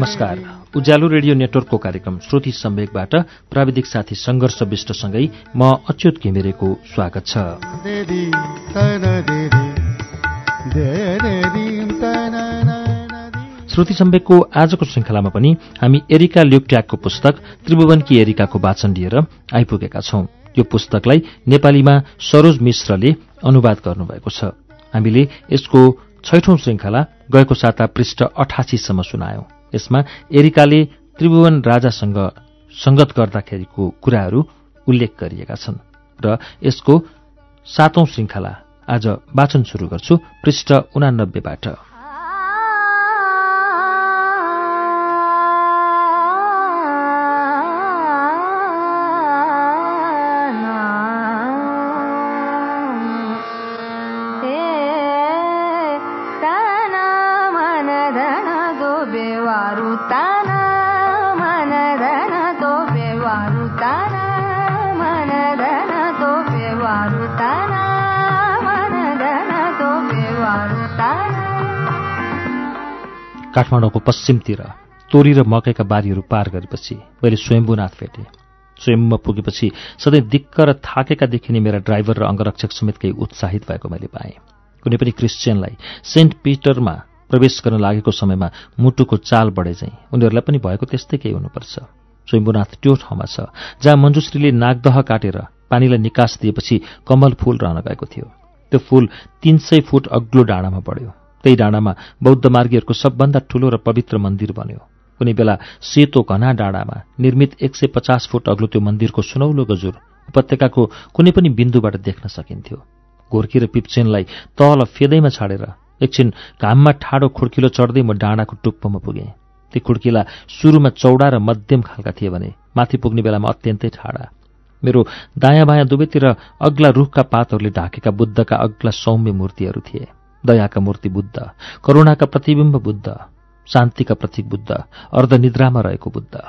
नमस्कार। उज्यालो रेडियो नेटवर्कको कार्यक्रम श्रुति सम्वेकबाट प्राविधिक साथी सङ्घर्ष विष्टसँगै म अच्युत घिमिरेको स्वागत छ। श्रुति सम्वेकको आजको श्रृङ्खलामा पनि हामी एरिका ल्युक्ट्याकको पुस्तक त्रिभुवनकी एरिकाको वाचन लिएर आइपुगेका छौं। यो पुस्तकलाई नेपालीमा सरोज मिश्रले अनुवाद गर्नुभएको छ। हामीले यसको छैठौं श्रृङ्खला गएको साता पृष्ठ अठासीसम्म सुनायौं। यसमा एरिकाले त्रिभुवन राजासँग संगत गर्दाखेरिको कुराहरू उल्लेख गरिएका छन् र यसको सातौं श्रृङ्खला आज वाचन शुरू गर्छु पृष्ठ उनानब्बेबाट। काठमाडौँको पश्चिमतिर तोरी र मकैका बारीहरू पार गरेपछि मैले स्वयम्भूनाथ भेटेँ। स्वयम्मा पुगेपछि सधैँ दिक्क र थाकेका देखिने मेरा ड्राइभर र अङ्गरक्षक समेत केही उत्साहित भएको मैले पाएँ। कुनै पनि क्रिस्चियनलाई सेन्ट पिटरमा प्रवेश गर्न लागेको समयमा मुटुको चाल बढे चाहिँ उनीहरूलाई पनि भएको त्यस्तै केही हुनुपर्छ। स्वयम्भूनाथ त्यो ठाउँमा छ जहाँ मञ्जुश्रीले नागदह काटेर पानीलाई निकास दिएपछि कमल फूल रहन गएको थियो। त्यो फूल तीन सय फुट अग्लो डाँडामा बढ्यो। त्यही डाँडामा बौद्ध मार्गीहरूको सबभन्दा ठूलो र पवित्र मन्दिर बन्यो। कुनै बेला सेतो घना डाँडामा निर्मित एक सय पचास फुट अग्लो त्यो मन्दिरको सुनौलो गजुर उपत्यकाको कुनै पनि बिन्दुबाट देख्न सकिन्थ्यो। गोर्खी र पिप्चेनलाई तल फेदैमा छाडेर एकछिन घाममा ठाडो खुड्किलो चढ्दै म डाँडाको टुप्पोमा पुगेँ। ती खुड्किला सुरुमा चौडा र मध्यम खालका थिए भने माथि पुग्ने बेलामा अत्यन्तै ठाडा। मेरो दायाँ बायाँ दुवैतिर अग्ला रुखका पातहरूले ढाकेका बुद्धका अग्ला सौम्य मूर्तिहरू थिए। दयाका मूर्ति बुद्ध करुणाका प्रतिबिम्ब बुद्ध शान्तिका प्रतीक बुद्ध अर्धनिद्रामा रहेको बुद्ध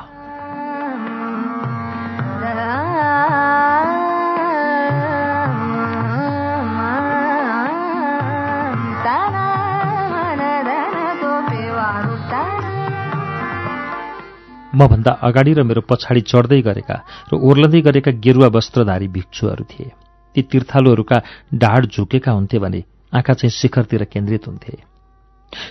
मभन्दा अगाडि र मेरो पछाडि चढ्दै गरेका र ओर्लँदै गरेका गेरुवा वस्त्रधारी भिक्षुहरू थिए ती तीर्थालुहरूका ढाड झुकेका हुन्थे भने आँखा चाहिँ शिखरतिर केन्द्रित हुन्थे।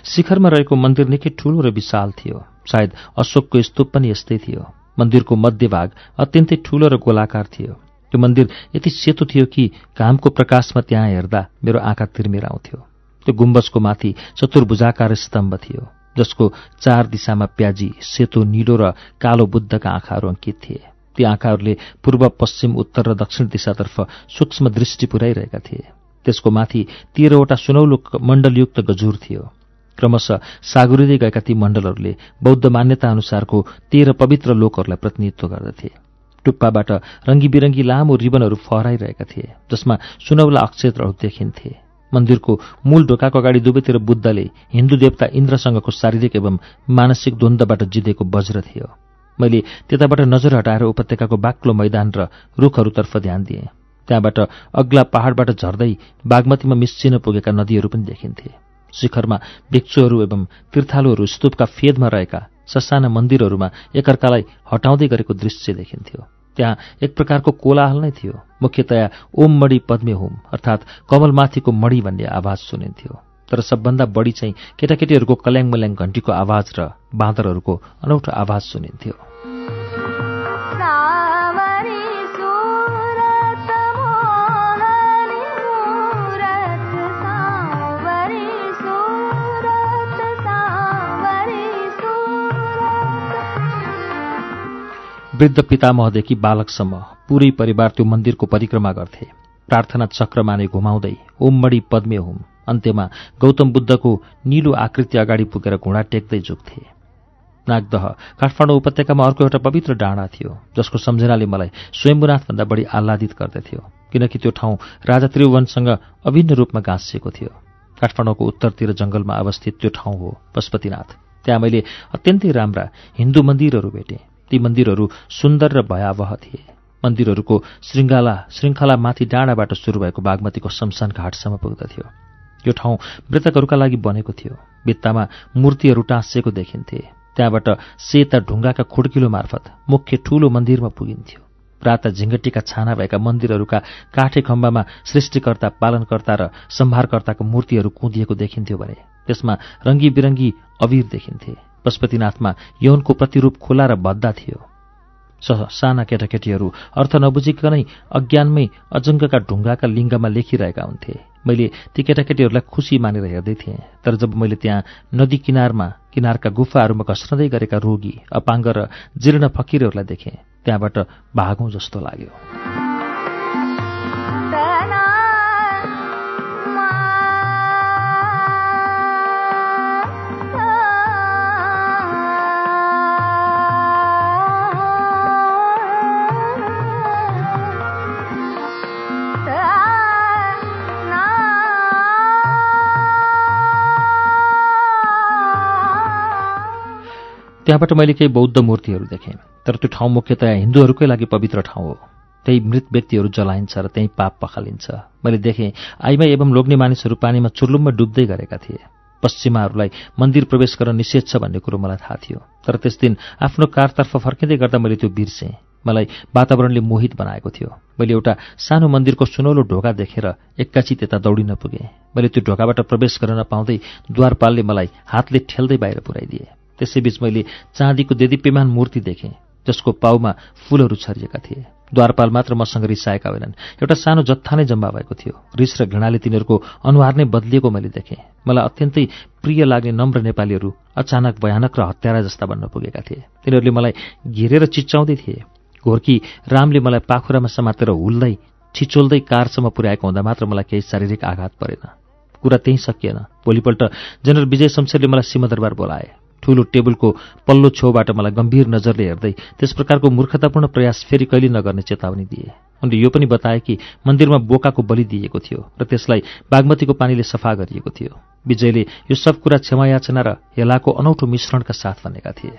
शिखरमा रहेको मन्दिर निकै ठूलो र विशाल थियो। सायद अशोकको स्तूप पनि यस्तै थियो। मन्दिरको मध्यभाग अत्यन्तै ठूलो र गोलाकार थियो। त्यो मन्दिर यति सेतो थियो कि घामको प्रकाशमा त्यहाँ हेर्दा मेरो आँखा तिर्मेर आउँथ्यो त्यो गुम्बसको माथि चतुर्भुजाकार स्तम्भ थियो जसको चार दिशामा प्याजी सेतो निलो र कालो बुद्धका आँखाहरू अङ्कित थिए। ती आँखाहरूले पूर्व पश्चिम उत्तर र दक्षिण दिशातर्फ सूक्ष्म दृष्टि पुर्याइरहेका थिए। त्यसको माथि तेह्रवटा सुनौलो मण्डलयुक्त गजुर थियो। क्रमशः सागुरिँदै गएका ती मण्डलहरूले बौद्ध मान्यता अनुसारको तेह्र पवित्र लोकहरूलाई प्रतिनिधित्व गर्दथे। टुप्पाबाट रङ्गी बिरङ्गी लामो रिबनहरू फहराइरहेका थिए जसमा सुनौला अक्षेत्रहरू देखिन्थे। मन्दिरको मूल ढोकाको अगाडि दुवैतिर बुद्धले हिन्दू देवता इन्द्रसँगको शारीरिक एवं मानसिक द्वन्द्वबाट जितेको वज्र थियो। मैले त्यताबाट नजर हटाएर उपत्यकाको बाक्लो मैदान र रुखहरूतर्फ ध्यान दिएँ। त्यहाँबाट अग्ला पहाडबाट झर्दै बागमतीमा मिस्सिन पुगेका नदीहरू पनि देखिन्थे। शिखरमा भिक्षुहरू एवं तीर्थालुहरू स्तूपका फेदमा रहेका ससाना मन्दिरहरूमा एकअर्कालाई हटाउँदै गरेको दृश्य देखिन्थ्यो। त्यहाँ एक प्रकारको कोलाहल नै थियो। मुख्यतया ओम मणि पद्मे होम अर्थात् कमलमाथिको मणि भन्ने आवाज सुनिन्थ्यो। तर सबभन्दा बढी चाहिँ केटाकेटीहरूको कल्याङ मल्याङ घन्टीको आवाज र बाँदरहरूको अनौठो आवाज सुनिन्थ्यो। वृद्ध पितामहदेखि बालकसम्म पूरै परिवार त्यो मन्दिरको परिक्रमा गर्थे। प्रार्थना चक्रमाने घुमाउँदै ओममडी पद्मे हुम। अन्त्यमा गौतम बुद्धको निलो आकृति अगाडि पुगेर घुँडा टेक्दै झुक्थे। नागदह काठमाडौँ उपत्यकामा अर्को एउटा पवित्र डाँडा थियो जसको सम्झनाले मलाई स्वयम्भूनाथभन्दा बढी आह्लादित गर्दथ्यो किनकि त्यो ठाउँ राजा त्रिभुवनसँग अभिन्न रूपमा गाँसिएको थियो। काठमाडौँको उत्तरतिर जङ्गलमा अवस्थित त्यो ठाउँ हो पशुपतिनाथ त्यहाँ मैले अत्यन्तै राम्रा हिन्दू मन्दिरहरू भेटेँ। ती मन्दिरहरू सुन्दर र भयावह थिए। मन्दिरहरूको श्रृङ्गाला श्रृङ्खला माथि डाँडाबाट सुरु भएको बागमतीको शमशान घाटसम्म पुग्दथ्यो यो ठाउँ मृतकहरूका लागि बनेको थियो। भित्तामा मूर्तिहरू टाँसिएको देखिन्थे। त्यहाँबाट सेता ढुङ्गाका खुड्किलो मार्फत मुख्य ठूलो मन्दिरमा पुगिन्थ्यो। राता झिङ्गटीका छाना भएका मन्दिरहरूका काठे खम्बामा सृष्टिकर्ता पालनकर्ता र सम्हारकर्ताको मूर्तिहरू कुँदिएको देखिन्थ्यो भने त्यसमा रङ्गी बिरङ्गी अबिर देखिन्थे। पशुपतिनाथमा यौनको प्रतिरूप खुला र भद्दा थियो। साना केटाकेटीहरू अर्थ नबुझिकनै अज्ञानमै अजङ्गका ढुङ्गाका लिङ्गमा लेखिरहेका हुन्थे। मैले ती केटाकेटीहरूलाई खुसी मानेर हेर्दै थिएँ तर जब मैले त्यहाँ नदी किनारमा किनारका गुफाहरूमा घस्रँदै गरेका रोगी अपाङ्ग र जीर्ण फकिरहरूलाई देखेँ त्यहाँबाट भागौँ जस्तो लाग्यो। त्यहाँबाट मैले केही बौद्ध मूर्तिहरू देखेँ। तर त्यो ठाउँ मुख्यतया हिन्दूहरूकै लागि पवित्र ठाउँ हो। त्यही मृत व्यक्तिहरू जलाइन्छ र त्यहीँ पाप पखालिन्छ। मैले देखेँ आइमा एवं लोग्ने मानिसहरू पानीमा चुर्लुममा डुब्दै गरेका थिए। पश्चिमाहरूलाई मन्दिर प्रवेश गर्न निषेध छ भन्ने कुरो मलाई थाहा थियो। तर त्यस दिन आफ्नो कारतर्फ फर्किँदै गर्दा मैले त्यो बिर्सेँ। मलाई वातावरणले मोहित बनाएको थियो। मैले एउटा सानो मन्दिरको सुनौलो ढोका देखेर एक्कासी त्यता दौडिन पुगेँ। मैले त्यो ढोकाबाट प्रवेश गर्न नपाउँदै द्वारपालले मलाई हातले ठेल्दै बाहिर पुऱ्याइदिए। त्यसैबीच मैले चाँदीको देदीप्यमान मूर्ति देखेँ जसको पाउमा फूलहरू छरिएका थिए। द्वारपाल मात्र मसँग रिसाएका होइनन्। एउटा सानो जत्था नै जम्मा भएको थियो। रिस र घृणाले तिनीहरूको अनुहार नै बदलिएको मैले देखेँ। मलाई अत्यन्तै प्रिय लाग्ने नम्र नेपालीहरू अचानक भयानक र हत्यारा जस्ता बन्न पुगेका थिए। तिनीहरूले मलाई घेरेर चिच्चाउँदै थिए। घोर्की रामले मलाई पाखुरामा समातेर हुल्दै छिचोल्दै कारसम्म पुर्याएको हुँदा मात्र मलाई केही शारीरिक आघात परेन। कुरा त्यहीँ सकिएन। भोलिपल्ट जनरल विजय शमशेरले मलाई सिंहदरबार बोलाए। ठूलो टेबलको पल्लो छेउबाट मलाई गम्भीर नजरले हेर्दै त्यस प्रकारको मूर्खतापूर्ण प्रयास फेरि कहिले नगर्ने चेतावनी दिए। उनले यो पनि बताए कि मन्दिरमा बोकाको बलि दिएको थियो र त्यसलाई बागमतीको पानीले सफा गरिएको थियो। विजयले यो सब कुरा क्षमायाचना र हेलाको अनौठो मिश्रणका साथ भनेका थिए।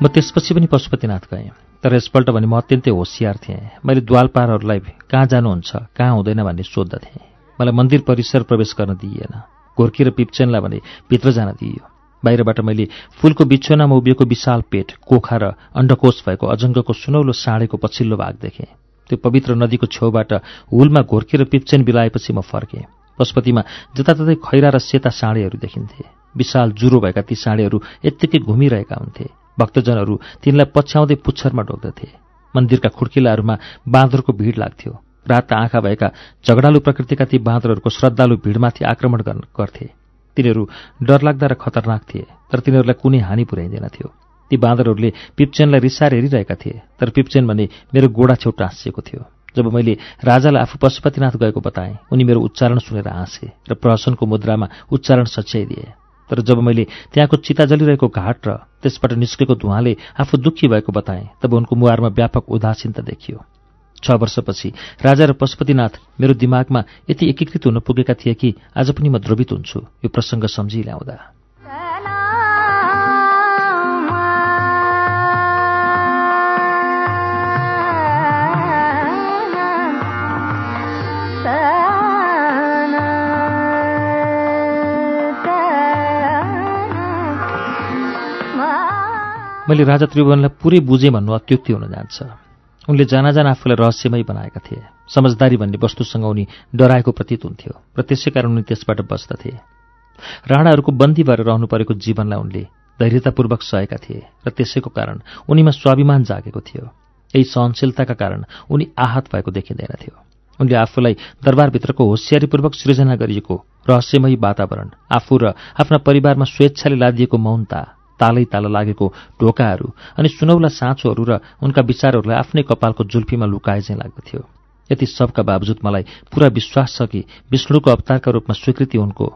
म त्यसपछि पनि पशुपतिनाथ गएँ तर यसपल्ट भने म अत्यन्तै होसियार थिएँ। मैले द्वालपारहरूलाई कहाँ जानुहुन्छ कहाँ हुँदैन भन्ने सोद्धथेँ मलाई मन्दिर परिसर प्रवेश गर्न दिइएन। घोर्की र पिप्चेनलाई भने भित्र जान दिइयो। बाहिरबाट मैले फूलको बिछोनामा उभिएको विशाल पेट कोखा र अण्डकोष भएको अजङ्गको सुनौलो साँडेको पछिल्लो भाग देखेँ। त्यो पवित्र नदीको छेउबाट हुलमा घोर्की र पिप्चेन बिलाएपछि म फर्केँ। पशुपतिमा जताततै खैरा र सेता साँडेहरू देखिन्थे। विशाल जुरो भएका ती साँडेहरू यत्तिकै घुमिरहेका हुन्थे। भक्तजनहरू तिनलाई पछ्याउँदै पुच्छरमा ढोक्दथे मन्दिरका खुड्किलाहरूमा बाँदरको भिड लाग्थ्यो। रात आँखा भएका झगडालु प्रकृतिका ती बाँदरहरूको श्रद्धालु भिडमाथि आक्रमण गर्थे। तिनीहरू डरलाग्दा र खतरनाक थिए तर तिनीहरूलाई कुनै हानि पुर्याइँदैनथ्यो ती बाँदरहरूले पिप्चेनलाई रिसार हेरिरहेका थिए तर पिप्चेन भने मेरो गोडा छेउ टाँसिएको थियो। जब मैले राजालाई आफू पशुपतिनाथ गएको बताएँ उनी मेरो उच्चारण सुनेर हाँसे र प्रहसनको मुद्रामा उच्चारण सच्याइदिए। तर जब मैले त्यहाँको चिता जलिरहेको घाट र त्यसबाट निस्केको धुवाँले आफू दुःखी भएको बताएँ तब उनको मुहारमा व्यापक उदासीनता देखियो। छ वर्षपछि राजा र पशुपतिनाथ मेरो दिमागमा यति एकीकृत हुन पुगेका थिए कि आज पनि म द्रवित हुन्छु यो प्रसङ्ग सम्झी मैले राजा त्रिभुवनलाई पुरै बुझेँ भन्नु अत्युक्ति हुन जान्छ। उनले जाना जान आफूलाई रहस्यमय बनाएका थिए। समझदारी भन्ने वस्तुसँग उनी डराएको प्रतीत हुन्थ्यो र त्यसै कारण उनी त्यसबाट बच्दथे राणाहरूको बन्दी भएर रहनु परेको जीवनलाई उनले धैर्यतापूर्वक सहेका थिए र त्यसैको कारण उनीमा स्वाभिमान जागेको थियो। यही सहनशीलताका कारण उनी आहत भएको देखिँदैनथ्यो उनले आफूलाई दरबारभित्रको होसियारीपूर्वक सृजना गरिएको रहस्यमयी वातावरण आफू र आफ्ना परिवारमा स्वेच्छाले लादिएको मौनता तालै ताल लागेको ढोकाहरू अनि सुनौला साँचोहरू र उनका विचारहरूलाई आफ्नै कपालको जुल्फीमा लुकाए चाहिँ लाग्दथ्यो। यति सबका बावजुद मलाई पुरा विश्वास छ कि विष्णुको अवतारका रूपमा स्वीकृति उनको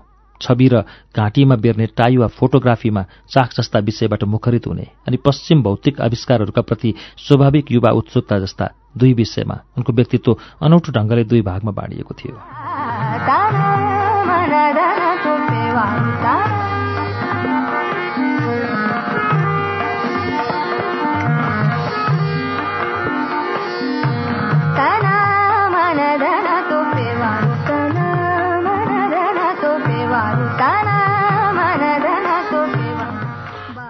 छवि र घाँटीमा बेर्ने टाई वा फोटोग्राफीमा चाख जस्ता विषयबाट मुखरित हुने अनि पश्चिम भौतिक आविष्कारहरूका प्रति स्वाभाविक युवा उत्सुकता जस्ता दुई विषयमा उनको व्यक्तित्व अनौठो ढङ्गले दुई भागमा बाँडिएको थियो।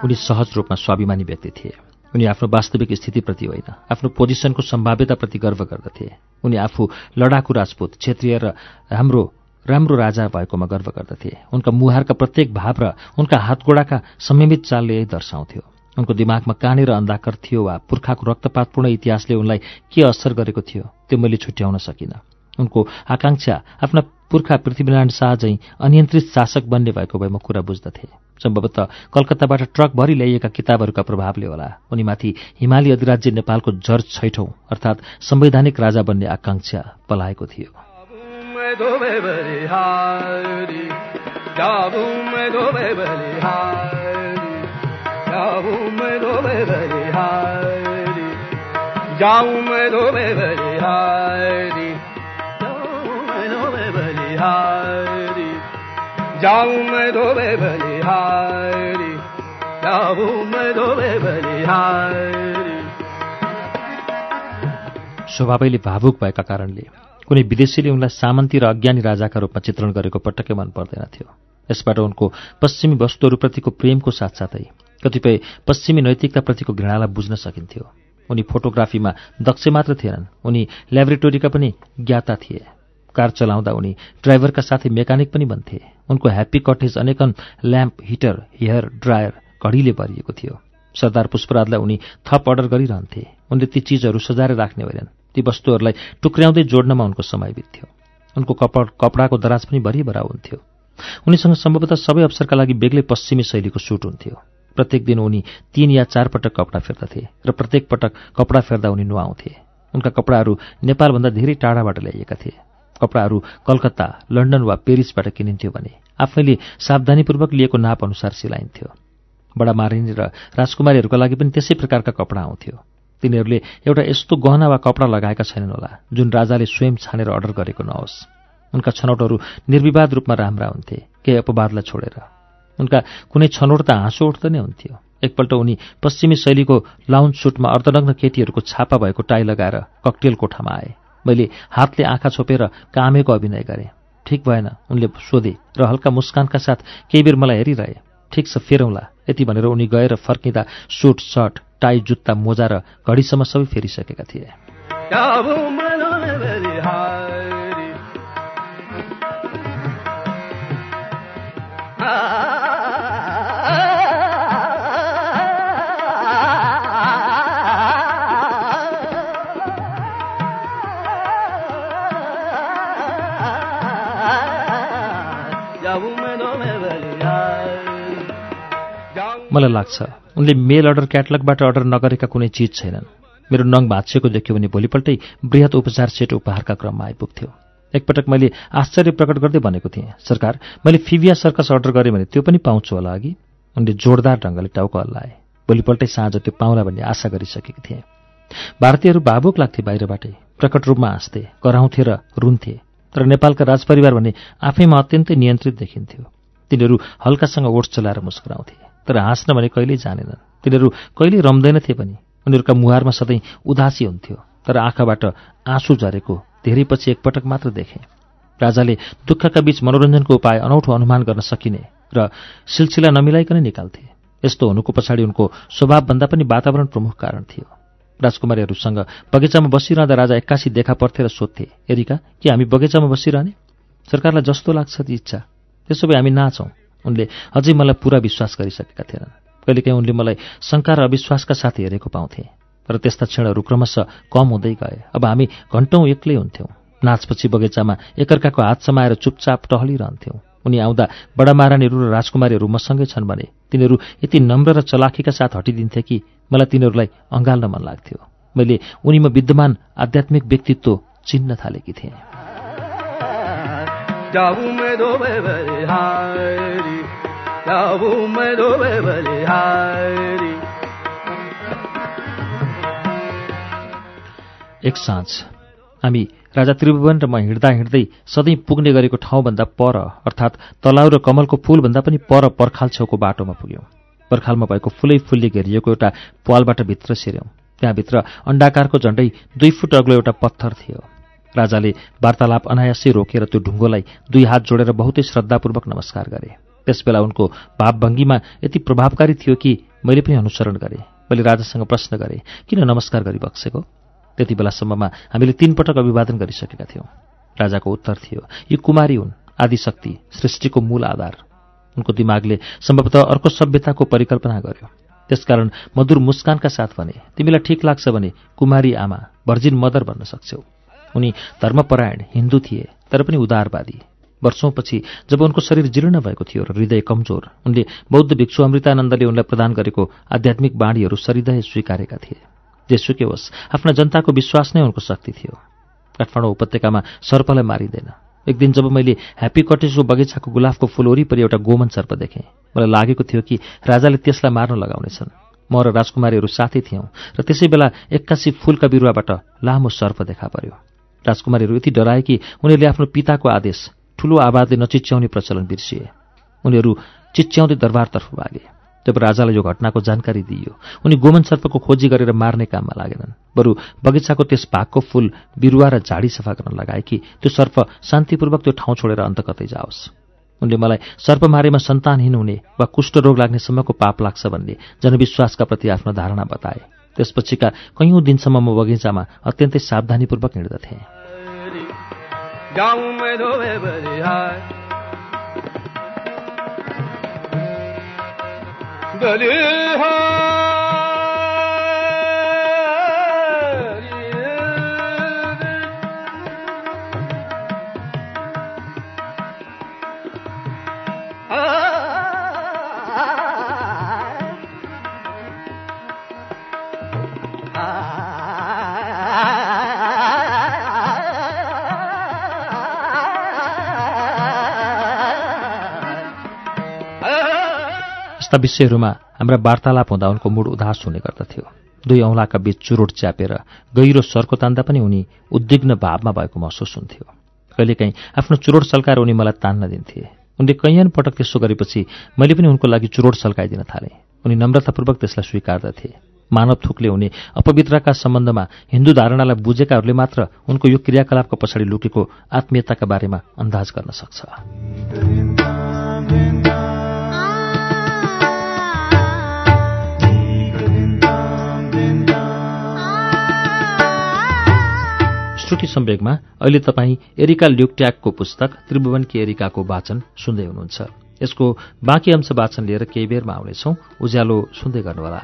उनी सहज रूपमा स्वाभिमानी व्यक्ति थिए। उनी आफ्नो वास्तविक स्थितिप्रति होइन आफ्नो पोजिसनको सम्भाव्यताप्रति गर्व गर्दथे। उनी आफू लडाकु राजपूत क्षेत्रीय र राम्रो राम्रो राजा भएकोमा गर्व गर्दथे। उनका मुहारका प्रत्येक भाव र उनका हातगोडाका संयमित चालले यही दर्शाउँथ्यो। उनको दिमागमा कहाँनिर अन्धाकर थियो वा पुर्खाको रक्तपातपूर्ण इतिहासले उनलाई के असर गरेको थियो त्यो मैले छुट्याउन सकिनँ। उनको आकांक्षा आफ्ना पुर्खा पृथ्वीनारायण शाह झैँ अनियन्त्रित शासक बन्ने भएको भए म कुरा बुझ्दथे। सम्भवतः कलकत्ताबाट ट्रकभरि ल्याइएका किताबहरूका प्रभावले होला। उनीमाथि हिमाली अधिराज्य नेपालको जर छैठौं अर्थात् संवैधानिक राजा बन्ने आकांक्षा पलाएको थियो। जाऊं मैं धोबे बलिहारी जाऊं मैं धोबे बलिहारी स्वभावैले भावुक भएका कारणले कुनै विदेशीले उनलाई सामन्ती र अज्ञानी राजाका रूपमा चित्रण गरेको पटक्कै मन पर्दैनथ्यो यसबाट उनको पश्चिमी वस्तुहरूप्रतिको प्रेमको साथसाथै कतिपय पश्चिमी नैतिकताप्रतिको घृणालाई बुझ्न सकिन्थ्यो। उनी फोटोग्राफीमा दक्ष मात्र थिएनन्। उनी ल्याबोरेटोरीका पनि ज्ञाता थिए। कार चलाउँदा उनी ड्राइभरका साथै मेकानिक पनि बन्थे। उनको ह्याप्पी कटेज अनेकन ल्याम्प हिटर हेयर ड्रायर घडीले भरिएको थियो। सरदार पुष्पराजलाई उनी थप अर्डर गरिरहन्थे। उनले ती चिजहरू सजाएर राख्ने होइनन्। ती वस्तुहरूलाई टुक्र्याउँदै जोड्नमा उनको समय बित्थ्यो। उनको कपड कपडाको दराज पनि भरिभरा हुन्थ्यो। उनीसँग सम्भवतः सबै अवसरका लागि बेग्लै पश्चिमी शैलीको सुट हुन्थ्यो। प्रत्येक दिन उनी तीन या चार पटक कपडा फेर्दथे र प्रत्येक पटक कपडा फेर्दा उनी नुहाउँथे। उनका कपडाहरू नेपालभन्दा धेरै टाढाबाट ल्याइएका थिए। कपडाहरू कलकत्ता लन्डन वा पेरिसबाट किनिन्थ्यो भने आफैले सावधानीपूर्वक लिएको नाप अनुसार सिलाइन्थ्यो। बडा मारिनी र राजकुमारीहरूका लागि पनि त्यसै प्रकारका कपडा आउँथ्यो। तिनीहरूले एउटा यस्तो गहना वा कपडा लगाएका छैनन् होला जुन राजाले स्वयं छानेर अर्डर गरेको नहोस्। उनका छनौटहरू निर्विवाद रूपमा राम्रा हुन्थे केही अपवादलाई छोडेर। उनका कुनै छनौट त हाँसो उठ्दै नै हुन्थ्यो। एकपल्ट उनी पश्चिमी शैलीको लाउन्ज सुटमा अर्धनग्न केटीहरूको छापा भएको टाई लगाएर ककटेल कोठामा आए। मैले हातले आँखा छोपेर कामेको अभिनय गरेँ। ठिक भएन उनले सोधे र हल्का मुस्कानका साथ केही बेर मलाई हेरिरहे। ठिक छ फेरौँला। यति भनेर उनी गएर फर्किँदा सुट सर्ट टाई जुत्ता मोजा र घडीसम्म सबै फेरिसकेका थिए। मलाई लाग्छ उनले मेल अर्डर क्याटलगबाट अर्डर नगरेका कुनै चिज छैनन्। मेरो नङ भाँचिएको देख्यो भने भोलिपल्टै बृहत उपचार सेट उपहारका क्रममा आइपुग्थ्यो। एकपटक मैले आश्चर्य प्रकट गर्दै भनेको थिएँ सरकार मैले फिभिया सर्कस अर्डर गरेँ भने त्यो पनि पाउँछु होला अघि। उनले जोरदार ढङ्गले टाउको हल्लाए। भोलिपल्टै साँझ त्यो पाउला भन्ने आशा गरिसकेकी थिएँ। भारतीयहरू भावुक लाग्थे बाहिरबाटै प्रकट रूपमा हाँस्थे कराउँथे र रुन्थे। तर नेपालका राजपरिवार भने आफैमा अत्यन्तै नियन्त्रित देखिन्थ्यो। तिनीहरू हल्कासँग ओठ चलाएर मुस्कुराउँथे। तर हाँस्न भने कहिल्यै जानेनन्। तिनीहरू कहिल्यै रम्दैनथे पनि। उनीहरूका मुहारमा सधैँ उदासी हुन्थ्यो तर आँखाबाट आँसु झरेको धेरै पछि एकपटक मात्र देखे। राजाले दुःखका बीच मनोरञ्जनको उपाय अनौठो अनुमान गर्न सकिने र सिलसिला नमिलाइकन निकाल्थे। यस्तो हुनुको पछाडि उनको स्वभावभन्दा पनि वातावरण प्रमुख कारण थियो। राजकुमारीहरूसँग बगैँचामा बसिरहँदा राजा एक्कासी देखा पर्थे र सोध्थे एरिका के हामी बगैँचामा बसिरहने? सरकारलाई जस्तो लाग्छ ती इच्छा। त्यसो भए हामी नाचौँ। उनले अझै मलाई पुरा विश्वास गरिसकेका थिएनन्। कहिलेकाहीँ उनले मलाई शङ्का र अविश्वासका साथ हेरेको पाउँथे तर त्यस्ता क्षणहरू क्रमशः कम हुँदै गए। अब हामी घन्टौँ एक्लै हुन्थ्यौँ। नाचपछि बगैँचामा एकअर्काको हात समाएर चुपचाप टहलिरहन्थ्यौँ। उनी आउँदा बडा महारानीहरू र राजकुमारीहरू मसँगै छन् भने तिनीहरू यति नम्र र चलाखीका साथ हटिदिन्थे कि मलाई तिनीहरूलाई अँगाल्न मन लाग्थ्यो। मैले उनीमा विद्यमान आध्यात्मिक व्यक्तित्व चिन्न थालेकी थिएँ। एक साँझ। हामी राजा त्रिभुवन र म हिँड्दा हिँड्दै सधैँ पुग्ने गरेको ठाउँभन्दा पर अर्थात् तलाउ र कमलको फूलभन्दा पनि पर पर्खाल छेउको बाटोमा पुग्यौँ। पर्खालमा भएको फुलै फुलले घेरिएको एउटा पालबाट भित्र छिर्यौँ त्यहाँभित्र अण्डाकारको झण्डै दुई फुट अग्लो एउटा पत्थर थियो। राजाले वार्तालाप अनायासै रोकेर त्यो ढुङ्गोलाई दुई हात जोडेर बहुतै श्रद्धापूर्वक नमस्कार गरे। त्यसबेला उनको भावभङ्गीमा यति प्रभावकारी थियो कि मैले पनि अनुसरण गरेँ मैले राजासँग प्रश्न गरेँ किन नमस्कार गरिबक्सेको त्यति बेलासम्ममा हामीले तीनपटक अभिवादन गरिसकेका थियौँ। राजाको उत्तर थियो यी कुमारी हुन् आदिशक्ति सृष्टिको मूल आधार। उनको दिमागले सम्भवतः अर्को सभ्यताको परिकल्पना गर्यो। त्यसकारण मधुर मुस्कानका साथ भने तिमीलाई ठिक लाग्छ भने कुमारी आमा भर्जिन मदर भन्न सक्छौ। उनी धर्मपरायण हिन्दू थिए तर पनि उदारवादी। वर्षौंपछि जब उनको शरीर जीर्ण भएको थियो र हृदय कमजोर उनले बौद्ध भिक्षु अमृतानन्दले उनलाई प्रदान गरेको आध्यात्मिक बाणीहरू सरिदय स्वीकारेका थिए। जेसुकै होस् आफ्ना जनताको विश्वास नै उनको शक्ति थियो। काठमाडौँ उपत्यकामा सर्पलाई मारिँदैन। एक दिन जब मैले ह्याप्पी कटेजको बगैँचाको गुलाबको फुल वरिपरि एउटा गोमन सर्प देखेँ मलाई लागेको थियो कि राजाले त्यसलाई मार्न लगाउनेछन्। म र राजकुमारीहरू साथै थियौँ र त्यसै बेला एक्कासी फूलका बिरुवाबाट लामो सर्प देखा पर्यो। राजकुमारीहरू यति डराए कि उनीहरूले आफ्नो पिताको आदेश ठूलो आवाजले नचिच्याउने प्रचलन बिर्सिए। उनीहरू चिच्याउँदै दरबारतर्फ भागे। जब राजालाई यो घटनाको जानकारी दिइयो उनी गोमन सर्पको खोजी गरेर मार्ने काममा लागेनन्। बरु बगैँचाको त्यस भागको फूल बिरुवा र झाडी सफा गर्न लगाए कि त्यो सर्प शान्तिपूर्वक त्यो ठाउँ छोडेर अन्त कतै जाओस्। उनले मलाई सर्प मारेमा सन्तानहीन हुने वा कुष्ठरोग लाग्ने सम्मको पाप लाग्छ भन्ने जनविश्वासका प्रति आफ्नो धारणा बताए। त्यसपछिका कैयौँ दिनसम्म म बगैँचामा अत्यन्तै सावधानीपूर्वक हिँड्दथेँ। जाऊं यस्ता विषयहरूमा हाम्रा वार्तालाप हुँदा उनको मुड उदास हुने गर्दथ्यो। दुई औँलाका बीच चुरोट च्यापेर गहिरो सर्को तान्दा पनि उनी उद्विग्न भावमा भएको महसुस हुन्थ्यो। कहिलेकाहीँ आफ्नो चुरोट सल्काएर उनी मलाई तान्न दिन्थे। उनले कैयन पटक त्यसो गरेपछि मैले पनि उनको लागि चुरोट सल्काइदिन थालेँ। उनी नम्रतापूर्वक त्यसलाई स्वीकार्दथे। मानव थुकले हुने अपवित्रका सम्बन्धमा हिन्दू धारणालाई बुझेकाहरूले मात्र उनको यो क्रियाकलापको पछाडि लुकेको आत्मीयताका बारेमा अन्दाज गर्न सक्छ। श्रुति सम्वेगमा अहिले तपाईँ एरिका ल्युक्ट्याकको पुस्तक त्रिभुवनकी एरिकाको वाचन सुन्दै हुनुहुन्छ। यसको बाँकी अंश वाचन लिएर केही बेरमा आउनेछौ। उज्यालो सुन्दै गर्नुहोला।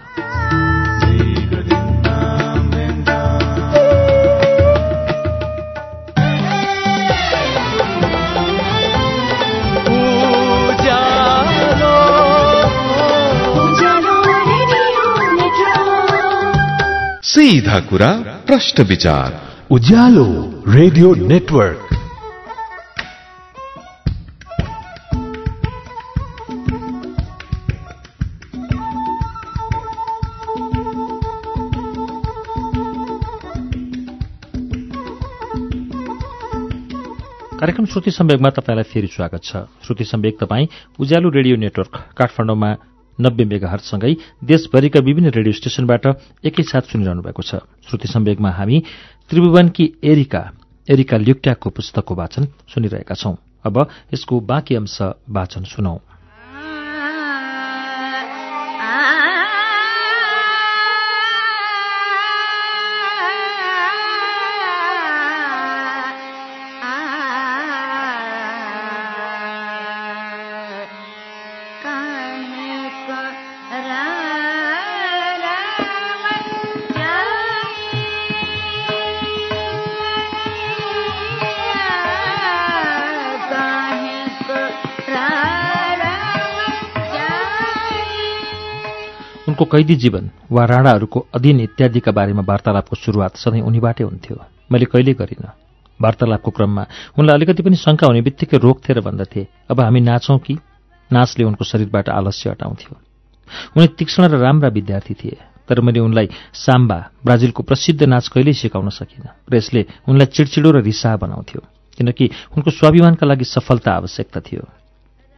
सीधा कुरा प्रश्न विचार। Ujyaalo radio network. कार्यक्रम श्रुति सम्वेकमा तपाईँलाई फेरि स्वागत छ। श्रुति सम्वेक तपाईँ उज्यालो रेडियो नेटवर्क काठमाडौँमा नब्बे मेगाहरसँगै देशभरिका विभिन्न रेडियो स्टेशनबाट एकैसाथ सुनिरहनु भएको छ। श्रुति सम्वेकमा हामी त्रिभुवनकी एरिका एरिका ल्युक्ट्याकको पुस्तकको वाचन सुनिरहेका छौं। अब यसको बाँकी अंश वाचन सुनौ। कैदी जीवन वा राणाहरूको अधीन इत्यादिका बारेमा वार्तालापको सुरुवात सधैँ उनीबाटै हुन्थ्यो। मैले कहिल्यै गरिनँ। वार्तालापको क्रममा उनलाई अलिकति पनि शङ्का हुने बित्तिकै रोक्थे र भन्दथे अब हामी नाचौँ कि? नाचले उनको शरीरबाट आलस्य हटाउँथ्यो। उनी तीक्ष्ण र राम्रा विद्यार्थी थिए तर मैले उनलाई साम्बा ब्राजिलको प्रसिद्ध नाच कहिल्यै सिकाउन सकिनँ र यसले उनलाई चिडचिडो र रिसाह बनाउँथ्यो किनकि उनको स्वाभिमानका लागि सफलता आवश्यकता थियो।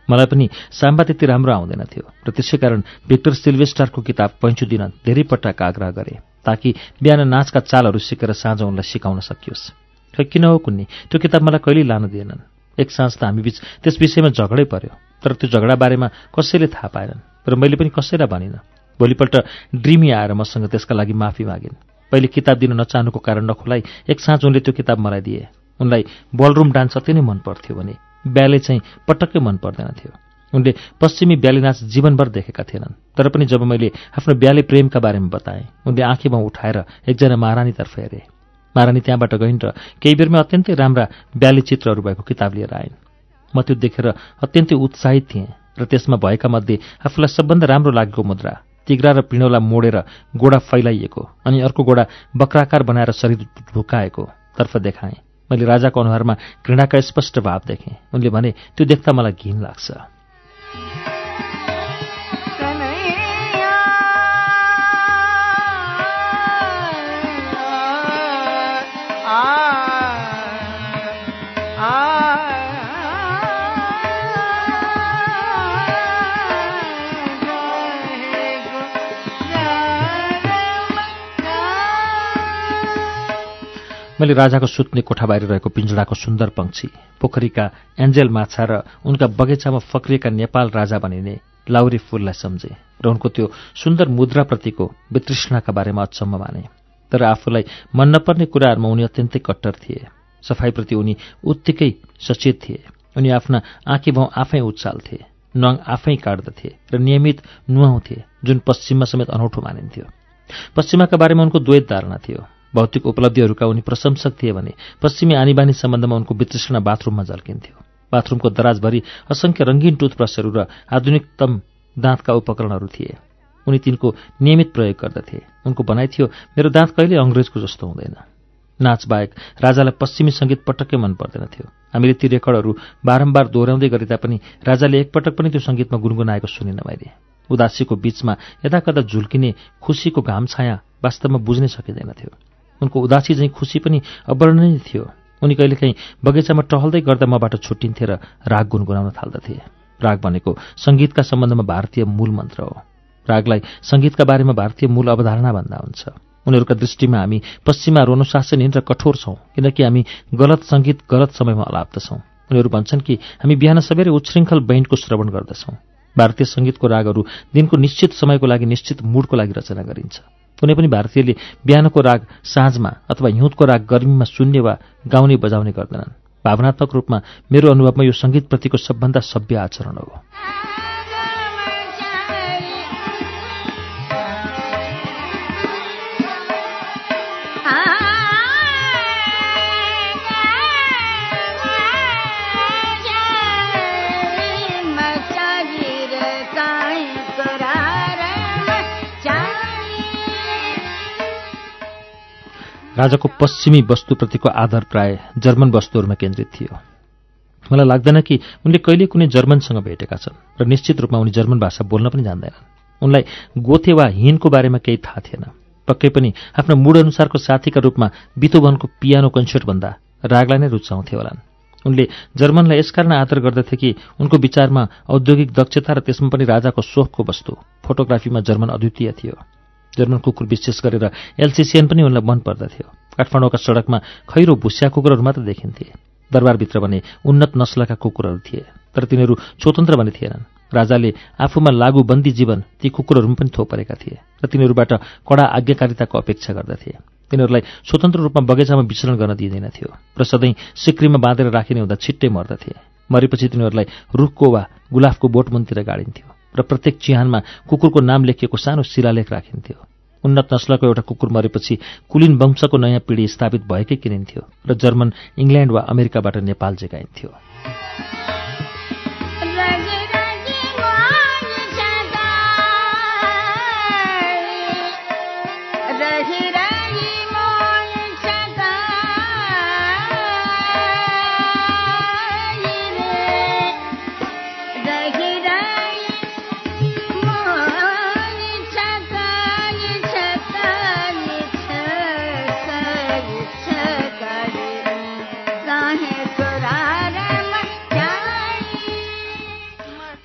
मलाई पनि साम्बा त्यति राम्रो आउँदैन थियो। र त्यसै कारण भिक्टर सिल्भेस्टारको किताब पैँचु दिन धेरै पटक आग्रह गरे ताकि बिहान नाचका चालहरू सिकेर साँझ उनलाई सिकाउन सकियोस्। खै किन हो कुन्नी त्यो किताब मलाई कहिल्यै लानु दिएनन्। एक साँझ त हामीबीच त्यस विषयमा झगडै पर्यो तर त्यो झगडा बारेमा कसैले थाहा पाएनन् र मैले पनि कसैलाई भनिनँ। भोलिपल्ट ड्रिमी आएर मसँग त्यसका लागि माफी मागिन्। पहिले किताब दिन नचाहनुको कारण नखुलाई एक साँझ उनले त्यो किताब मलाई दिए। उनलाई बलरुम डान्स अति नै मन पर्थ्यो भने ब्याले चाहिँ पटक्कै मन पर्दैन थियो। उनले पश्चिमी ब्याली नाच जीवनभर देखेका थिएनन्। तर पनि जब मैले आफ्नो ब्याले प्रेमका बारेमा बताएँ उनले आँखीमा उठाएर एकजना महारानीतर्फ हेरे। महारानी त्यहाँबाट गइन् र केही बेरमै अत्यन्तै राम्रा ब्याली चित्रहरू भएको किताब लिएर आइन्। म त्यो देखेर अत्यन्तै उत्साहित थिएँ र त्यसमा भएका मध्ये आफूलाई सबभन्दा राम्रो लागेको मुद्रा तिग्रा र पिँडोलाई मोडेर गोडा फैलाइएको अनि अर्को गोडा बक्राकार बनाएर शरीर झुकाएको तर्फ देखाएँ। मैले राजाको अनुहारमा घृणाका स्पष्ट भाव देखेँ। उनले भने त्यो देख्दा मलाई घिन लाग्छ। मैले राजाको सुत्ने कोठा बाहिर रहेको पिंजडाको सुन्दर पंक्षी पोखरीका एन्जेल माछा र उनका बगैँचामा फक्रिएका नेपाल राजा भनिने लाउरी फूललाई सम्झे र उनको त्यो सुन्दर मुद्राप्रतिको वितृष्णाका बारेमा अचम्म माने। तर आफूलाई मन नपर्ने कुराहरूमा उनी अत्यन्तै कट्टर थिए। सफाईप्रति उनी उत्तिकै सचेत थिए। उनी आफ्ना आँखी भाउ आफै उचाल्थे नङ आफै काट्दथे र नियमित नुहाउँथे जुन पश्चिममा समेत अनौठो मानिन्थ्यो। पश्चिमाका बारेमा उनको द्वैत धारणा थियो। भौतिक उपलब्धिहरूका उनी प्रशंसक थिए भने पश्चिमी आनीबानी सम्बन्धमा उनको वितृष्णा बाथरूममा झल्किन्थ्यो। बाथरूमको दराजभरि असंख्य रङ्गीन टुथब्रसहरू र आधुनिकतम दाँतका उपकरणहरू थिए। उनी तिनको नियमित प्रयोग गर्दथे। उनको भनाइ थियो मेरो दाँत कहिले अङ्ग्रेजको जस्तो हुँदैन। नाचबाहेक राजालाई पश्चिमी सङ्गीत पटक्कै मन पर्दैन थियो। हामीले ती रेकर्डहरू बारम्बार दोहोऱ्याउँदै गरे तापनि राजाले एकपटक पनि त्यो सङ्गीतमा गुनगुनाएको सुनिन मैले। उदासीको बीचमा यदाकदा झुल्किने खुसीको घाम छाया वास्तवमा बुझ्नै सकिँदैनथ्यो उनको उदासी चाहिँ खुसी पनि अवर्णनीय थियो। उनी कहिलेकाहीँ बगैँचामा टहल्दै गर्दा मबाट छुट्टिन्थे र राग गुनगुनाउन थाल्दथे। राग भनेको सङ्गीतका सम्बन्धमा भारतीय मूल मन्त्र हो। रागलाई सङ्गीतका बारेमा भारतीय मूल अवधारणा भन्दा हुन्छ। उनीहरूका दृष्टिमा हामी पश्चिमा रोनुशासनहीन र कठोर छौँ किनकि हामी गलत सङ्गीत गलत समयमा अलाप्दछौँ उनीहरू भन्छन् कि हामी बिहान सबैले उच्छृङ्खल बैन्डको श्रवण गर्दछौँ। भारतीय सङ्गीतको रागहरू दिनको निश्चित समयको लागि निश्चित मुडको लागि रचना गरिन्छ। कुनै पनि भारतीयले बिहानको राग साँझमा अथवा हिउँदको राग गर्मीमा सुन्ने वा गाउने बजाउने गर्दैनन्। भावनात्मक रूपमा मेरो अनुभवमा यो सङ्गीतप्रतिको सबभन्दा सभ्य आचरण हो। राजाको पश्चिमी वस्तुप्रतिको आधार प्राय जर्मन वस्तुहरूमा केन्द्रित थियो। मलाई लाग्दैन कि उनले कहिले कुनै जर्मनसँग भेटेका छन् र निश्चित रूपमा उनी जर्मन भाषा बोल्न पनि जान्दैनन्। उनलाई गोथे वा हिनको बारेमा केही थाहा थिएन। पक्कै पनि आफ्नो मूड अनुसारको साथीका रूपमा बितोभनको पियानो कन्सर्टभन्दा रागलाई नै रुचाउँथे होलान्। उनले जर्मनलाई यसकारण आदर गर्दथे कि उनको विचारमा औद्योगिक दक्षता र त्यसमा पनि राजाको सोखको वस्तु फोटोग्राफीमा जर्मन अद्वितीय थियो। जर्मन कुकुर विशेष गरेर एलसिसिएन पनि उनलाई मन पर्दथ्यो। काठमाडौँका सडकमा खैरो भुस्या कुकुरहरू मात्र देखिन्थे। दरबारभित्र भने उन्नत नस्लका कुकुरहरू थिए तर तिनीहरू स्वतन्त्र भने थिएनन्। राजाले आफूमा लागू बन्दी जीवन ती कुकुरहरूमा पनि थोपरेका थिए र तिनीहरूबाट कडा आज्ञाकारिताको अपेक्षा गर्दथे। तिनीहरूलाई स्वतन्त्र रूपमा बगैँचामा विचरण गर्न दिइँदैन थियो र सधैँ सिक्रीमा बाँधेर राखिने हुँदा छिट्टै मर्दथे। मरेपछि तिनीहरूलाई रुखको वा गुलाफको बोटमुनतिर गाडिन्थ्यो। र प्रत्येक चिहानमा कुकुरको नाम लेखिएको सानो शिलालेख राखिन्थ्यो। उन्नत नस्लको एउटा कुकुर मरेपछि कुलिन वंशको नयाँ पिँढी स्थापित भएकै किनिन्थ्यो र जर्मन इङ्ल्यान्ड वा अमेरिकाबाट नेपाल जेगाइन्थ्यो।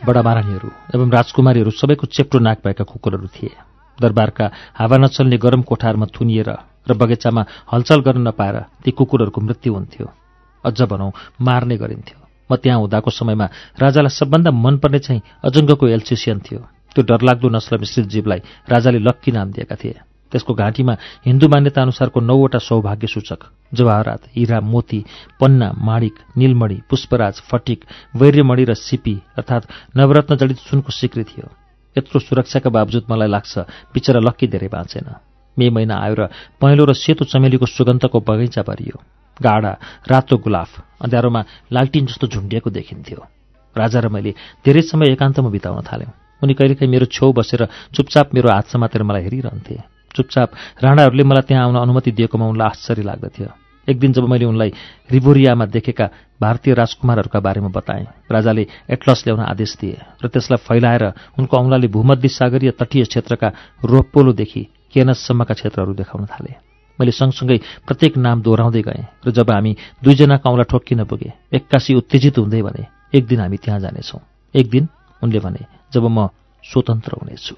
बडा महारानीहरू एवं राजकुमारीहरू सबैको चेप्टो नाक भएका कुकुरहरू थिए। दरबारका हावा नचल्ने गरम कोठारमा थुनिएर र बगैँचामा हलचल गर्न नपाएर ती कुकुरहरूको मृत्यु हुन्थ्यो। अझ भनौँ मार्ने गरिन्थ्यो। म त्यहाँ हुँदाको समयमा राजालाई सबभन्दा मनपर्ने चाहिँ अजङ्गको एल्सिसियन थियो। त्यो डरलाग्दो नस्ल मिश्रित जीवलाई राजाले लक्की नाम दिएका थिए। त्यसको घाँटीमा हिन्दू मान्यता अनुसारको नौवटा सौभाग्य सूचक जवाहरात हिरा मोती पन्ना माणिक नीलमणि पुष्पराज फटिक वैर्यमणि र सिपी अर्थात् नवरत्न जडित सुनको सिक्री थियो। यत्रो सुरक्षाका बावजुद मलाई लाग्छ बिचरा लक्की धेरै बाँचेन। मे महिना आयो र पहेँलो र सेतो चमेलीको सुगन्धको बगैँचा भरियो। गाडा रातो गुलाफ अँध्यारोमा लालटिन जस्तो झुन्डिएको देखिन्थ्यो। राजा र मैले धेरै समय एकान्तमा बिताउन थाल्यौँ। उनी कहिलेकाहीँ मेरो छेउ बसेर चुपचाप मेरो हात समातेर मलाई हेरिरहन्थे। चुपचाप राणाहरूले मलाई त्यहाँ आउन अनुमति दिएकोमा उनलाई आश्चर्य लाग्दथ्यो। एक दिन जब मैले उनलाई रिभोरियामा देखेका भारतीय राजकुमारहरूका बारेमा बताएँ राजाले एटलस ल्याउन आदेश दिए र त्यसलाई फैलाएर उनको औंलाले भूमध्य सागरीय तटीय क्षेत्रका रोप्पोलोदेखि केनससम्मका क्षेत्रहरू देखाउन थाले। मैले सँगसँगै प्रत्येक नाम दोहोऱ्याउँदै गएँ र जब हामी दुईजना औँला ठोक्किन पुगे एक्कासी उत्तेजित हुँदै भने एक दिन हामी त्यहाँ जानेछौँ। एक दिन उनले भने जब म स्वतन्त्र हुनेछु।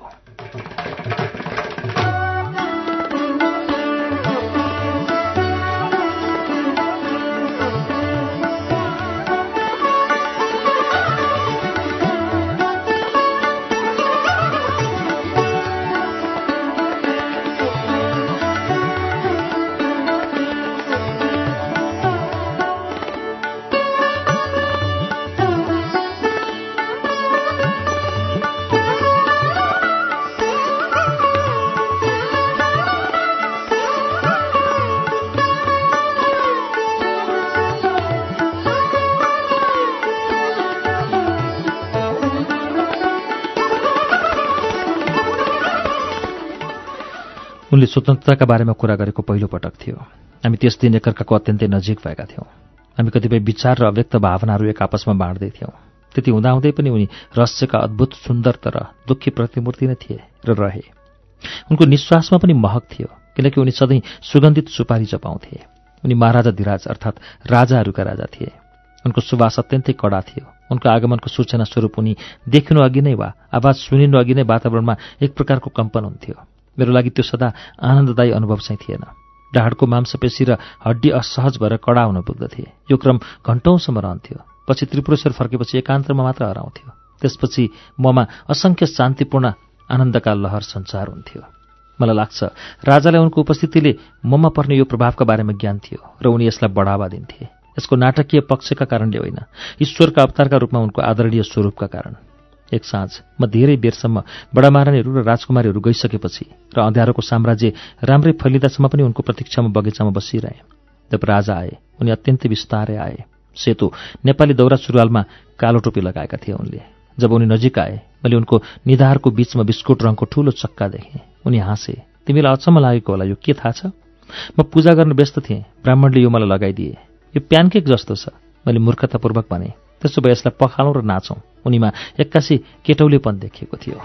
उनले स्वतन्त्रताका बारेमा कुरा गरेको पहिलो पटक थियो। हामी त्यस दिन एकअर्काको अत्यन्तै नजिक भएका थियौँ। हामी कतिपय विचार र अव्यक्त भावनाहरू एक आपसमा बाँड्दै थियौँ। त्यति हुँदाहुँदै पनि उनी रहस्यका अद्भुत सुन्दर तर दुःखी प्रतिमूर्ति नै थिए र रहे। उनको निश्वासमा पनि महक थियो किनकि उनी सधैँ सुगन्धित सुपारी चपाउँथे उनी महाराजा धिराज अर्थात् राजाहरूका राजा थिए। उनको सुवास अत्यन्तै कडा थियो। उनको आगमनको सूचना स्वरूप उनी देखिनु अघि नै वा आवाज सुनिनु अघि नै वातावरणमा एक प्रकारको कम्पन हुन्थ्यो। मेरो लागि त्यो सदा आनन्ददायी अनुभव चाहिँ थिएन। ढाडको मांसपेशी र हड्डी असहज भएर कडा हुन पुग्दथे। यो क्रम घन्टौँसम्म रहन्थ्यो। पछि त्रिपुरेश्वर फर्केपछि एकान्तमा मात्र हराउँथ्यो। त्यसपछि ममा असङ्ख्य शान्तिपूर्ण आनन्दका लहर सञ्चार हुन्थ्यो। मलाई लाग्छ राजालाई उनको उपस्थितिले ममा पर्ने यो प्रभावका बारेमा ज्ञान थियो र उनी यसलाई बढावा दिन्थे। यसको नाटकीय पक्षका कारणले होइन। ईश्वरका अवतारका रूपमा उनको आदरणीय स्वरूपका कारण। एक साँझ म धेरै बेरसम्म बडा महारानीहरू र राजकुमारीहरू गइसकेपछि र अँध्यारोको साम्राज्य राम्रै फैलिँदासम्म पनि उनको प्रतीक्षामा बगैँचामा बसिरहे। जब राजा आए उनी अत्यन्तै बिस्तारै आए। सेतो नेपाली दौरा सुरुवालमा कालो टोपी लगाएका थिए उनले। जब उनी नजिक आए मैले उनको निधारको बीचमा बिस्कुट रङको ठूलो चक्का देखेँ। उनी हाँसे तिमीलाई अचम्म लागेको होला यो के थाहा छ? म पूजा गर्न व्यस्त थिएँ ब्राह्मणले यो मलाई लगाइदिए। यो प्यानकेक जस्तो छ। मैले मूर्खतापूर्वक भने त्यसो भए यसलाई पखालौँ र नाचौँ। उनीमा एक्कासी केटौलेपन देखिएको थियो।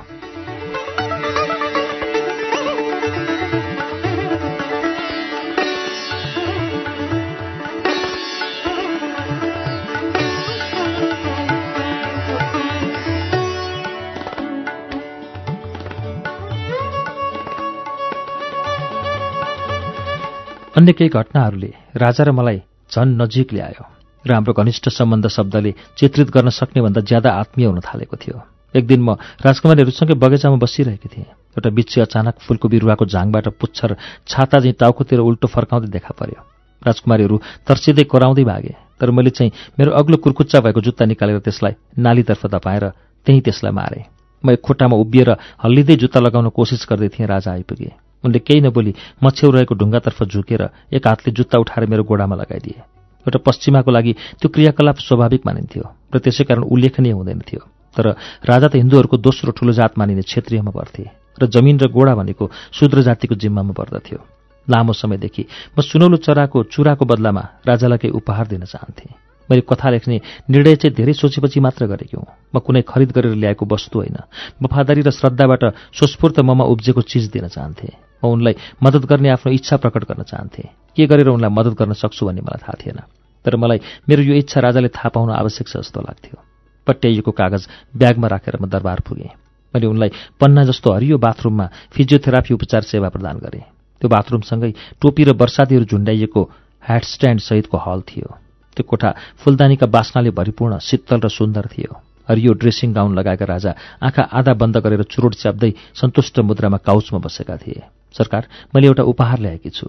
अन्य केही घटनाहरूले राजा र मलाई झन नजिक ल्यायो। र हाम्रो घनिष्ठ सम्बन्ध शब्दले चित्रित गर्न सक्ने भन्दा ज्यादा आत्मीय हुन थालेको थियो। एक दिन म राजकुमारीहरूसँगै बगैँचामा बसिरहेकी थिएँ। एउटा बिच्छी अचानक फुलको बिरुवाको झाङबाट पुच्छर छाता चाहिँ टाउकोतिर उल्टो फर्काउँदै देखा पर्यो। राजकुमारीहरू तर्सिँदै कराउँदै भागे तर मैले चाहिँ मेरो अग्लो कुर्कुच्चा भएको जुत्ता निकालेर त्यसलाई नालीतर्फ दपाएर त्यहीँ त्यसलाई मारे। म एक खुट्टामा उभिएर हल्लिँदै जुत्ता लगाउन कोसिस गर्दै थिएँ राजा आइपुगे। उनले केही नबोली म रहेको ढुङ्गातर्फ झुकेर एक हातले जुत्ता उठाएर मेरो गोडामा लगाइदिए। एउटा पश्चिमाको लागि त्यो क्रियाकलाप स्वाभाविक मानिन्थ्यो र त्यसै कारण उल्लेखनीय हुँदैन थियो तर राजा त हिन्दूहरूको दोस्रो ठूलो जात मानिने क्षेत्रीयमा पर्थे र जमिन र गोडा भनेको शूद्र जातिको जिम्मामा पर्दथ्यो। लामो समयदेखि म सुनौलो चराको चुराको बदलामा राजालाई केही उपहार दिन चाहन्थेँ। मैले कथा लेख्ने निर्णय चाहिँ धेरै सोचेपछि मात्र गरेकी हुँ। म कुनै खरिद गरेर ल्याएको वस्तु होइन। वफादारी र श्रद्धाबाट स्वस्फूर्त ममा उब्जेको चिज दिन चाहन्थे। म उनलाई मद्दत गर्ने आफ्नो इच्छा प्रकट गर्न चाहन्थे। के गरेर उनलाई मद्दत गर्न सक्छु भन्ने मलाई थाहा थिएन। तर मलाई मेरो यो इच्छा राजाले थाहा पाउन आवश्यक छ जस्तो लाग्थ्यो। पट्याइएको कागज ब्यागमा राखेर म दरबार पुगेँ। मैले उनलाई पन्ना जस्तो हरियो बाथरुममा फिजियोथेरापी उपचार सेवा प्रदान गरेँ। त्यो बाथरुमसँगै टोपी र वर्षादीहरू झुन्डाइएको ह्यान्डस्ट्यान्ड सहितको हल थियो। त्यो कोठा फुलदानीका बास्नाले भरिपूर्ण शीतल र सुन्दर थियो। हरियो ड्रेसिङ गाउन लगाएका राजा आँखा आधा बन्द गरेर चुरोट च्याप्दै सन्तुष्ट मुद्रामा काउचमा बसेका थिए। सरकार मैले एउटा उपहार ल्याएकी छु।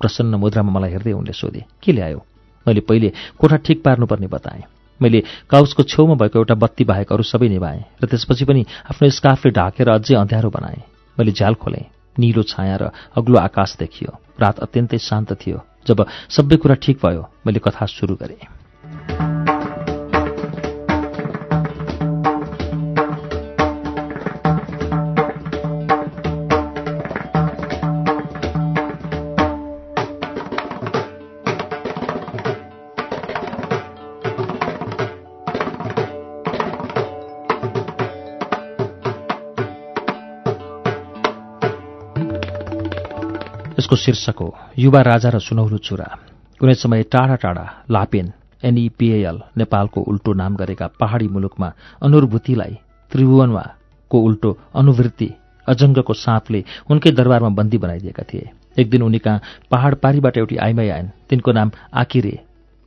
प्रसन्न मुद्रामा मलाई हेर्दै उनले सोधे के ल्यायो? मैले पहिले कोठा ठिक पार्नुपर्ने बताएँ। मैले काउचको छेउमा भएको एउटा बत्ती बाहेक अरू सबै निभाएँ र त्यसपछि पनि आफ्नो स्कार्फले ढाकेर अझै अँध्यारो बनाएँ। मैले झ्याल खोलेँ निलो छाया र अग्लो आकाश देखियो। रात अत्यन्तै शान्त थियो। जब सबै कुरा ठिक भयो मैले कथा सुरु गरेँ। शीर्षक हो। युवा राजा र सुनौलो चुरा। कुनै समय टाढा टाढा लापेन एनइपिएल नेपालको उल्टो नाम गरेका पहाडी मुलुकमा अनुभूतिलाई त्रिभुवनमा को उल्टो अनुवृत्ति अजङ्गको साँपले उनकै दरबारमा बन्दी बनाइदिएका थिए। एक दिन उनी कहाँ पहाड पारीबाट एउटी आइमाई आइन्। तिनको नाम आकिरे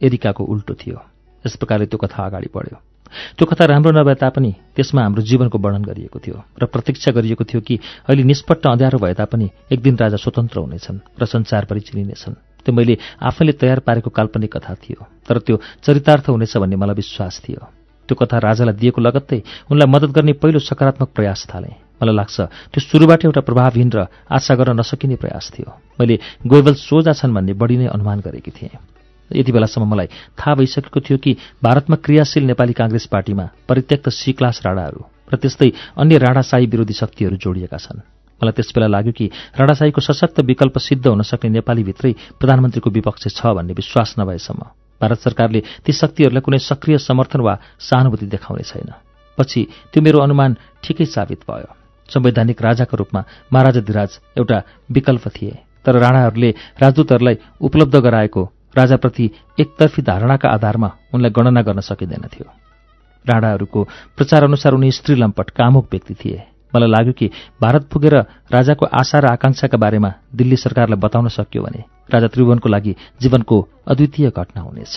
एरिकाको उल्टो थियो। यस प्रकारले त्यो कथा अगाडि बढ्यो। त्यो कथा राम्रो नभए तापनि त्यसमा हाम्रो जीवनको वर्णन गरिएको थियो र प्रतीक्षा गरिएको थियो कि अहिले निष्पट्ट अँध्यारो भए तापनि एक दिन राजा स्वतन्त्र हुनेछन् र संसारभरि चिनिनेछन् त्यो मैले आफैले तयार पारेको काल्पनिक कथा थियो तर त्यो चरितार्थ हुनेछ भन्ने मलाई विश्वास थियो। त्यो कथा राजालाई दिएको लगत्तै उनलाई मद्दत गर्ने पहिलो सकारात्मक प्रयास थाले। मलाई लाग्छ त्यो सुरुबाट एउटा प्रभावहीन र आशा गर्न नसकिने प्रयास थियो। मैले गोइबल सोझा छन् भन्ने बढी नै अनुमान गरेकी थिएँ। यति बेलासम्म मलाई थाहा भइसकेको थियो कि भारतमा क्रियाशील नेपाली काङ्ग्रेस पार्टीमा परित्यक्त सी क्लास राणाहरू र त्यस्तै अन्य राणाशाही विरोधी शक्तिहरू जोडिएका छन्। मलाई त्यसबेला लाग्यो कि राणाशाहीको सशक्त विकल्प सिद्ध हुन सक्ने नेपालीभित्रै प्रधानमन्त्रीको विपक्ष छ भन्ने विश्वास नभएसम्म भारत सरकारले ती शक्तिहरूलाई कुनै सक्रिय समर्थन वा सहानुभूति देखाउने छैन। पछि त्यो मेरो अनुमान ठिकै साबित भयो। संवैधानिक राजाको रूपमा महाराजा धिराज एउटा विकल्प थिए तर राणाहरूले राजदूतहरूलाई उपलब्ध गराएको राजाप्रति एकतर्फी धारणाका आधारमा उनलाई गणना गर्न सकिँदैन थियो। राणाहरूको प्रचार अनुसार उनी स्त्री लम्पट कामुक व्यक्ति थिए। मलाई लाग्यो कि भारत पुगेर राजाको आशा र आकांक्षाका बारेमा दिल्ली सरकारलाई बताउन सक्यो भने राजा त्रिभुवनको लागि जीवनको अद्वितीय घटना हुनेछ।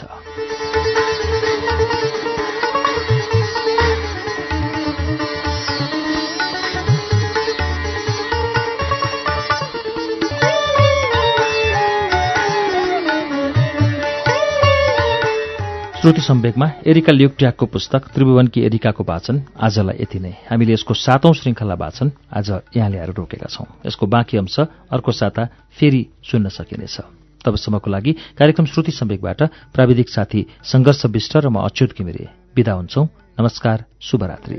श्रुति सम्वेकमा एरिका ल्युक्ट्याकको पुस्तक त्रिभुवनकी एरिकाको वाचन आजलाई यति नै हामीले यसको सातौं श्रृङ्खला वाचन आज यहाँ ल्याएर रोकेका छौं यसको बाँकी अंश अर्को साता फेरि सुन्न सकिनेछ तबसम्मको लागि कार्यक्रम श्रुति सम्वेकबाट प्राविधिक साथी संघर्ष विष्ट र म अच्युत घिमिरे विदा हुन्छौ नमस्कार शुभरात्रि